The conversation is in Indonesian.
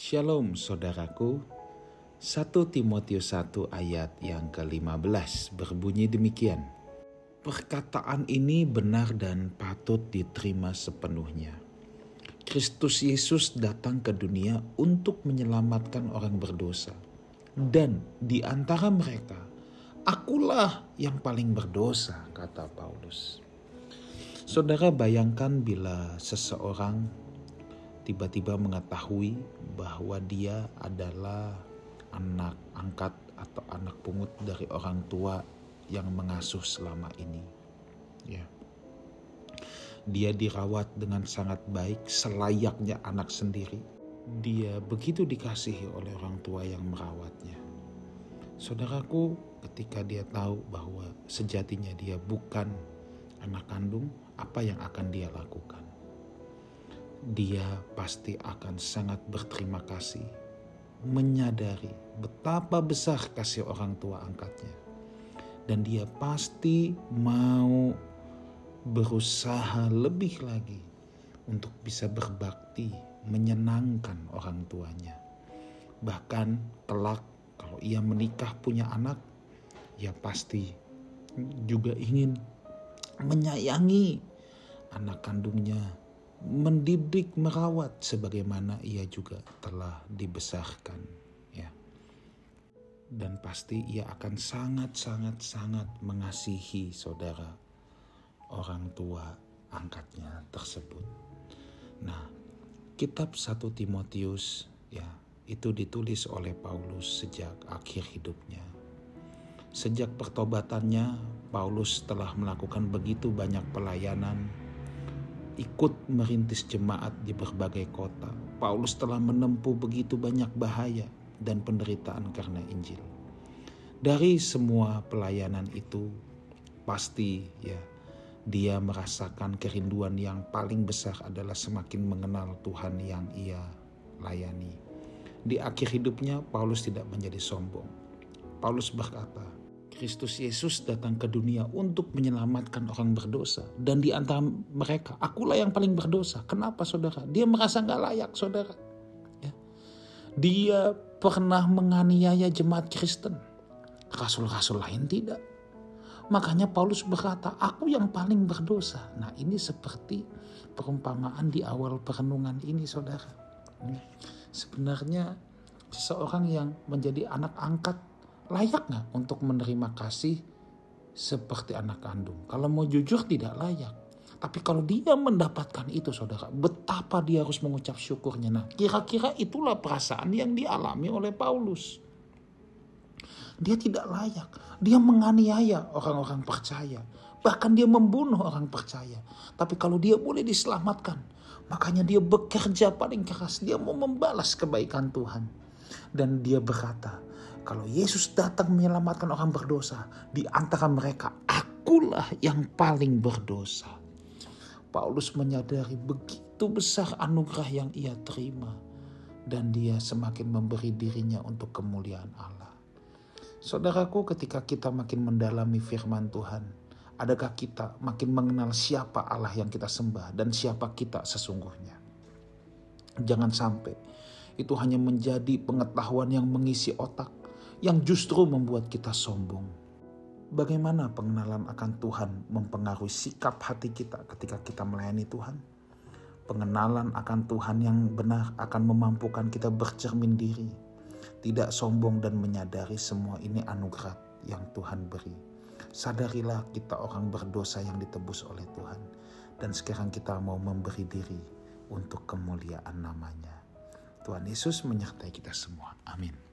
Shalom saudaraku. 1 Timotius 1 ayat yang ke-15 berbunyi demikian. Perkataan ini benar dan patut diterima sepenuhnya. Kristus Yesus datang ke dunia untuk menyelamatkan orang berdosa. Dan di antara mereka, akulah yang paling berdosa, kata Paulus. Saudara bayangkan bila seseorang tiba-tiba mengetahui bahwa dia adalah anak angkat atau anak pungut dari orang tua yang mengasuh selama ini. Ya. Dia dirawat dengan sangat baik selayaknya anak sendiri. Dia begitu dikasihi oleh orang tua yang merawatnya. Saudaraku, ketika dia tahu bahwa sejatinya dia bukan anak kandung, apa yang akan dia lakukan? Dia pasti akan sangat berterima kasih menyadari betapa besar kasih orang tua angkatnya. Dan dia pasti mau berusaha lebih lagi untuk bisa berbakti, menyenangkan orang tuanya. Bahkan kelak kalau ia menikah punya anak, ia pasti juga ingin menyayangi anak kandungnya, mendidik, merawat sebagaimana ia juga telah dibesarkan ya. Dan pasti ia akan sangat-sangat-sangat mengasihi saudara orang tua angkatnya tersebut. Nah, kitab 1 Timotius ya, itu ditulis oleh Paulus sejak akhir hidupnya. Sejak pertobatannya, Paulus telah melakukan begitu banyak pelayanan ikut merintis jemaat di berbagai kota. Paulus telah menempuh begitu banyak bahaya dan penderitaan karena Injil. Dari semua pelayanan itu pasti ya dia merasakan kerinduan yang paling besar adalah semakin mengenal Tuhan yang ia layani. Di akhir hidupnya Paulus tidak menjadi sombong. Paulus berkata, Kristus Yesus datang ke dunia untuk menyelamatkan orang berdosa. Dan di antara mereka, akulah yang paling berdosa. Kenapa saudara? Dia merasa nggak layak saudara. Ya. Dia pernah menganiaya jemaat Kristen. Rasul-rasul lain tidak. Makanya Paulus berkata, aku yang paling berdosa. Nah ini seperti perumpamaan di awal perenungan ini saudara. Sebenarnya seseorang yang menjadi anak angkat layak nggak untuk menerima kasih seperti anak kandung? Kalau mau jujur tidak layak. Tapi kalau dia mendapatkan itu saudara, betapa dia harus mengucap syukurnya. Nah kira-kira itulah perasaan yang dialami oleh Paulus. Dia tidak layak. Dia menganiaya orang-orang percaya. Bahkan dia membunuh orang percaya. Tapi kalau dia boleh diselamatkan, makanya dia bekerja paling keras. Dia mau membalas kebaikan Tuhan. Dan dia berkata, kalau Yesus datang menyelamatkan orang berdosa, di antara mereka akulah yang paling berdosa. Paulus menyadari begitu besar anugerah yang ia terima dan dia semakin memberi dirinya untuk kemuliaan Allah. Saudaraku, ketika kita makin mendalami firman Tuhan, adakah kita makin mengenal siapa Allah yang kita sembah dan siapa kita sesungguhnya? Jangan sampai itu hanya menjadi pengetahuan yang mengisi otak, yang justru membuat kita sombong. Bagaimana pengenalan akan Tuhan mempengaruhi sikap hati kita ketika kita melayani Tuhan? Pengenalan akan Tuhan yang benar akan memampukan kita bercermin diri, tidak sombong dan menyadari semua ini anugerah yang Tuhan beri. Sadarilah kita orang berdosa yang ditebus oleh Tuhan, dan sekarang kita mau memberi diri untuk kemuliaan namanya. Tuhan Yesus menyertai kita semua. Amin.